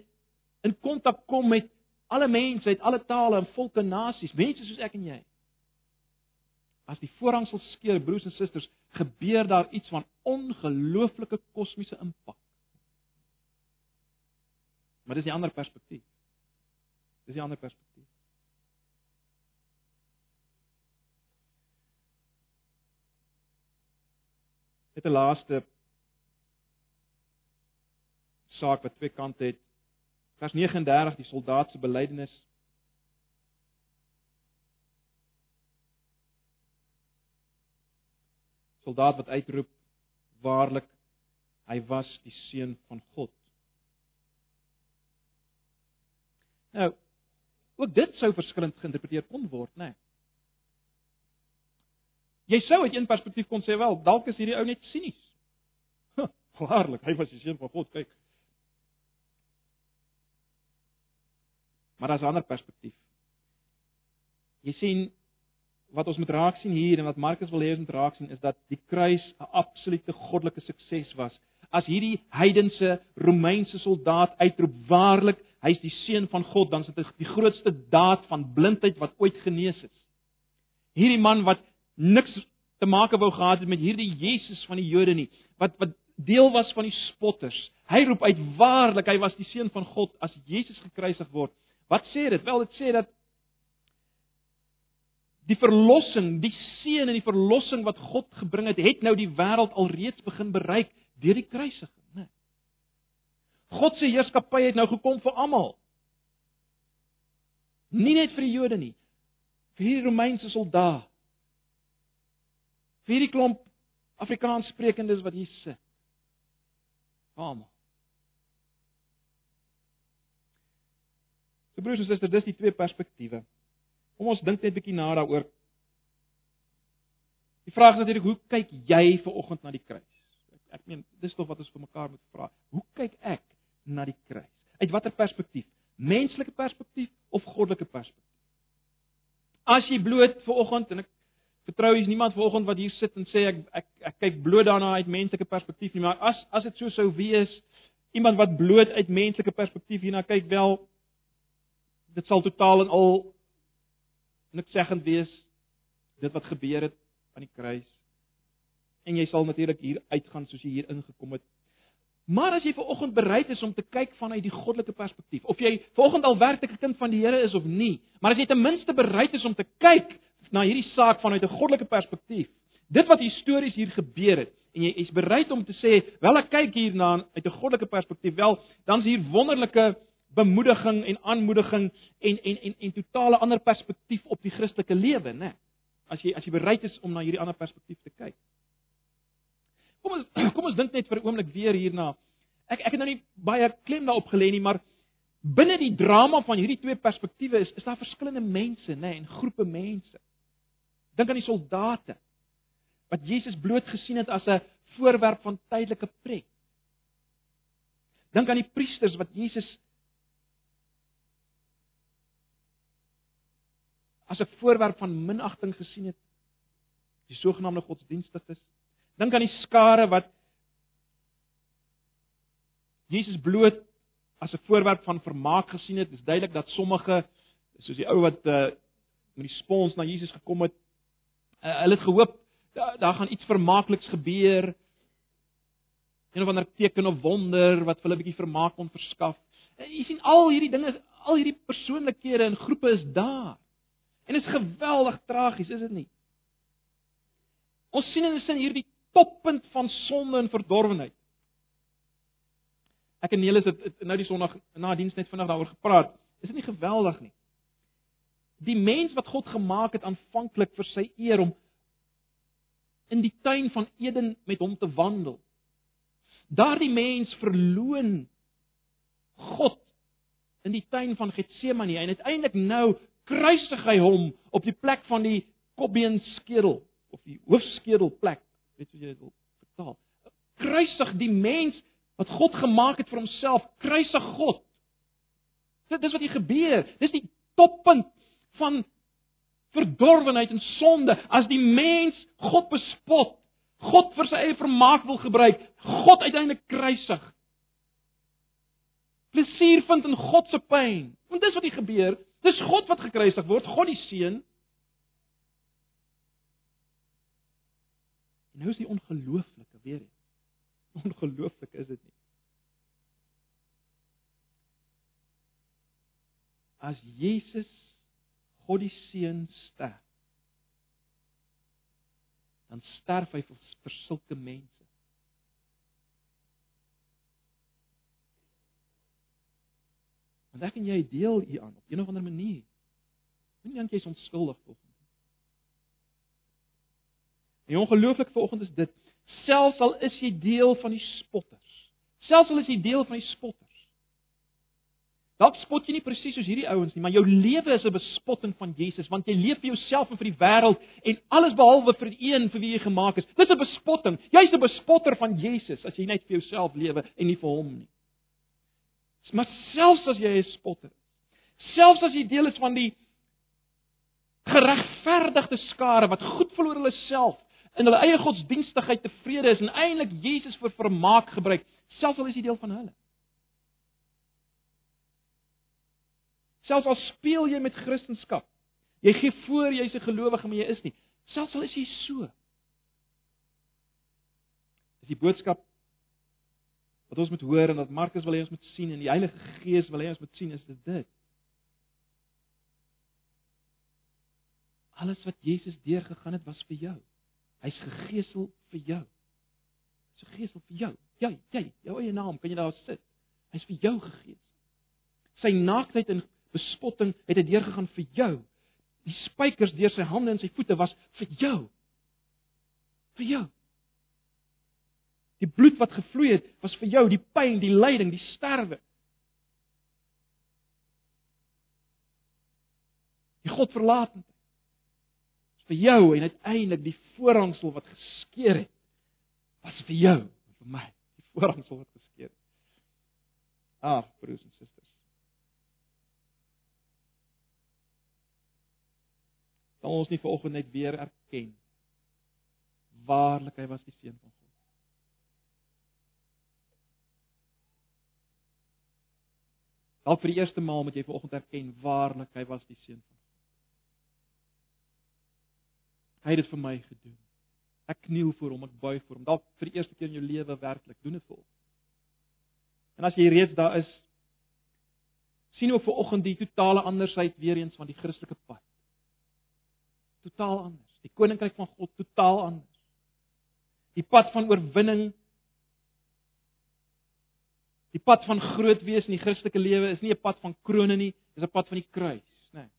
in kontak kom met alle mense uit alle tale en volke nasies, mense soos ek en jy. As die voorhangsel skeur, broers en susters, gebeur daar iets van ongelooflike kosmiese impak. Maar dis 'n ander perspektief. Dis 'n ander perspektief. Dit 'n laaste saak wat twee kante het. Vers 39, die soldaat se belydenis soldaat wat uitroep waarlik hy was die seun van God. Nou, ook dit sou verskillend geïnterpreteer kon word, né? Nee. Jy sou uit een perspektief kon sê wel, dalk is hierdie ou net sinies. Waarlik, hy was die seun van God, kyk. Maar daar's 'n ander perspektief. Jy sien, wat ons moet raak sien hier en wat Markus wil hê ons moet raak sien is dat die kruis 'n absolute goddelike sukses was. As hierdie heidense Romeinse soldaat uitroep waarlik hy's die seun van God, dan is dit die grootste daad van blindheid wat ooit genees is. Hierdie man wat niks te maak wou gehad het met hierdie Jesus van die Jode nie, wat wat deel was van die spotters. Hy roep uit waarlik hy was die seun van God as Jesus gekruisig word. Wat sê dit? Wel dit sê dat die verlossing, die seën en die verlossing wat God gebring het, het nou die wêreld alreeds begin bereik deur die kruisiging, né? God se heerskappy het nou gekom vir almal. Nie net vir die Jode nie, vir die Romeinse soldaat. Vir die klomp Afrikaans sprekendes wat hier sit. Almal. So broers en susters, dis die twee perspektiewe. Kom ons dink net 'n bietjie na daaroor. Die vraag is natuurlik, hoe kyk jy ver oggend na die kruis? Ek, ek meen, dis tog wat ons vir mekaar moet vra. Hoe kyk ek na die kruis? Uit watter perspektief? Menslike perspektief of goddelike perspektief? As jy bloot ver oggend en ek vertrou jy's niemand ver oggend wat hier sit en sê ek ek ek kyk bloot daarna uit menslike perspektief nie, maar as as dit so sou wees, iemand wat bloot uit menslike perspektief hierna kyk wel dit sal totaal en al niks seggend wees dit wat gebeur het aan die kruis. En jy sal natuurlik hier uitgaan soos jy hier ingekom het. Maar as jy ver oggend bereid is om te kyk vanuit die goddelike perspektief, of jy ver oggend al werklik 'n kind van die Here is of nie, maar as jy ten minste bereid is om te kyk na hierdie saak vanuit 'n goddelike perspektief, dit wat histories hier gebeur het, en jy is bereid om te sê, wel ek kyk hierna uit 'n goddelike perspektief, wel, dan is hier wonderlike bemoediging en aanmoediging en en en en totale ander perspektief op die Christelike lewe, né? As jy as jy bereid is om na hierdie ander perspektief te kyk. Kom ons kom ons dink net vir 'n oomblik weer hierna. Ek ek het nou nie baie klem daarop gelê nie, maar binne die drama van hierdie twee perspektiewe is is daar verskillende mense, nê, nee, en groepe mense. Dink aan die soldate wat Jesus bloot gesien het as 'n voorwerp van tydelike pret. Dink aan die priesters wat Jesus as 'n voorwerp van minagting gesien het, die sogenaamde godsdienstiges. Dink aan die skare wat Jesus bloot as 'n voorwerp van vermaak gesien het. Dit is duidelik dat sommige soos die ou wat uh, met die spons na Jesus gekom het, uh, hulle het gehoop daar, daar gaan iets vermaakliks gebeur. Een of ander teken of wonder wat vir hulle 'n bietjie vermaak kon verskaf. Uh, jy sien al hierdie dinge, al hierdie persoonlikhede en groepe is daar. En is geweldig tragies, is dit nie? Ons sien in 'n sin hierdie toppunt van sonde en verdorwenheid. Ek en Nelis het, het nou die Sondag na diens net vinnig daaroor gepraat. Is dit nie geweldig nie? Die mens wat God gemaak het aanvanklik vir sy eer om in die tuin van Eden met hom te wandel. Daardie mens verloon God in die tuin van Getsemane en uiteindelik nou kruisig hy hom op die plek van die kopbeen skedel of die hoofskedel plek, weet jy dit wil vertaal. Kruisig die mens wat God gemaak het vir homself, kruisig God. Dit dis wat hier gebeur. Dis die toppunt van verdorwenheid en sonde as die mens God bespot, God vir sy eie vermaak wil gebruik, God uiteindelik kruisig. Plesier vind in God se pyn. Want dis wat hier gebeur. Dis God wat gekruisig word, God die seun. En nou is die ongelooflike weer eens. Ongelooflik is dit nie. As Jesus God die seun sterf, dan sterf hy vir, sulke mense. Want ek en jy deel hieraan op 'n of ander manier. Moenie dink jy's onskuldig volgens. En ongelooflik vanoggend is dit, selfs al is jy deel van die spotters. Selfs al is jy deel van die spotters. Dalk spot jy nie presies soos hierdie ouens nie, maar jou lewe is 'n bespotting van Jesus, want jy leef vir jouself en vir die wêreld en alles behalwe vir die een vir wie jy gemaak is. Dit is 'n bespotting. Jy's 'n bespotter van Jesus as jy net vir jouself lewe en nie vir hom nie. Maar selfs as jy 'n spotter is, selfs as jy deel is van die geregverdigde skare wat goed verloor hulle self in hulle eie godsdienstigheid tevrede is en eintlik Jesus vir vermaak gebruik, selfs al is jy deel van hulle. Selfs al speel jy met Christendom, jy gee voor jy's 'n gelowige maar jy is nie, selfs al is jy so. Is die boodskap wat ons moet hoor en wat Markus wil hê ons moet sien en die Heilige Gees wil hê ons moet sien is dit dit. Alles wat Jesus deurgegaan het was vir jou. Hy's gegeesel vir jou. Hy's gegeesel vir jou. Jy, jy, jou eie naam, kan jy daar sit? Hy's vir jou gegees. Sy naaktheid en bespotting het hy deurgegaan vir jou. Die spykers deur sy hande en sy voete was vir jou. Vir jou. Die bloed wat gevloei het, was vir jou, die pyn, die lyding, die sterwe. Die Godverlatendheid. Is vir jou en uiteindelik die voorhangsel wat geskeur het, was vir jou vir my, die voorhangsel wat geskeur het. Ag, broers en susters. Sal ons nie vanoggend net weer erken waarlik hy was die seun van God. Dalk vir die eerste maal moet jy vanoggend erken waarlik hy was die seun van God. Hy het dit vir my gedoen. Ek kniel voor hom, ek buig voor hom. Dalk vir die eerste keer in jou lewe werklik doen dit vir hom. En as jy reeds daar is, sien ook vanoggend die totale andersheid weer eens van die Christelike pad. Totaal anders. Die koninkryk van God totaal anders. Die pad van oorwinning Die pad van groot wees in die Christelike lewe is nie 'n pad van krone nie, dis 'n pad van die kruis, nê. Nee.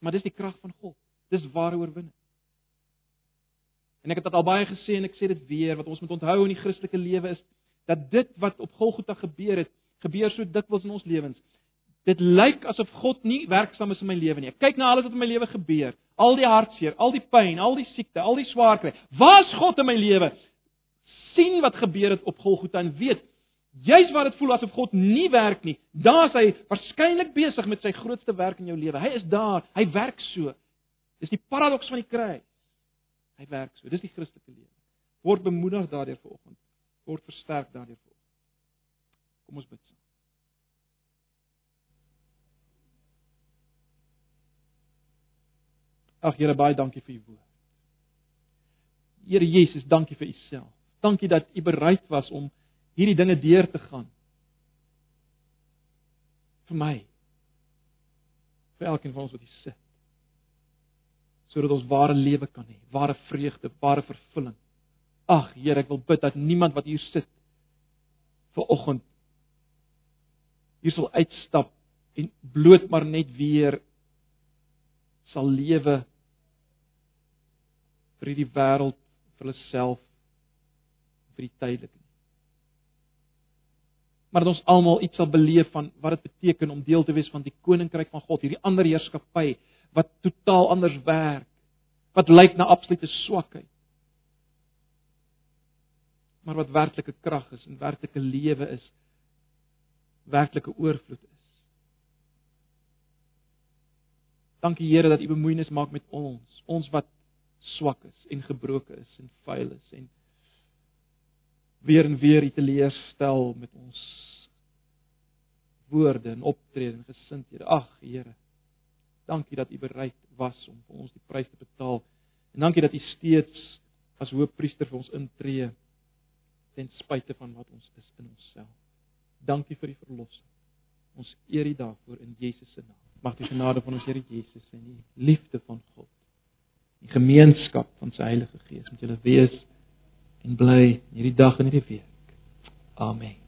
Maar dis die krag van God. Dis ware oorwinning. En ek het dit al baie gesê en ek sê dit weer, wat ons moet onthou in die Christelike lewe is dat dit wat op Golgotha gebeur het, gebeur so dikwels in ons lewens. Dit lyk asof God nie werksaam is in my lewe nie. Ek kyk na alles wat in my lewe gebeur, al die hartseer, al die pyn, al die siekte, al die swaar kry. Waar is God in my lewe? Sien wat gebeur het op Golgotha en weet juis waar dit voel asof God nie werk nie, daar is hy waarskynlik besig met sy grootste werk in jou lewe. Hy is daar, hy werk so. Dis die paradoks van die kruis. Hy werk so. Dis die Christelike lewe. Word bemoedig daardeur vanoggend. Word versterk daardeur vanoggend. Kom ons bid saam. Ag Here, baie dankie vir u woord. Here Jesus, dankie vir u self. Dankie dat U bereid was om hierdie dinge deur te gaan. vir my. vir elkeen van ons wat hier sit. sodat ons ware lewe kan hê, ware vreugde, ware vervulling. Ag Here, ek wil bid dat niemand wat hier sit vir oggend hier sal uitstap en bloot maar net weer sal lewe vir hierdie wêreld vir hulle self vir die tydelike nie. Maar dat ons almal iets sal beleef van wat dit beteken om deel te wees van die koninkryk van God, hierdie ander heerskappy wat totaal anders werk, wat lyk na absolute swakheid. Maar wat werklike krag is en werklike lewe is, werklike oorvloed is. Dankie Here dat U bemoeienis maak met ons, ons wat swak is en gebroken is en vuil is en weer en weer u teleurstel met ons woorde en optrede en gesindhede. Ag Here, dankie dat u bereid was om vir ons die prys te betaal. En dankie dat u steeds as hoëpriester vir ons intree ten spyte van wat ons is in onsself. Dankie vir die verlossing. Ons eer U daarvoor in Jesus se naam. Mag die genade van ons Here Jesus en die liefde van God, die gemeenskap van sy Heilige Gees met julle wees en bly hierdie dag en hierdie week. Amen.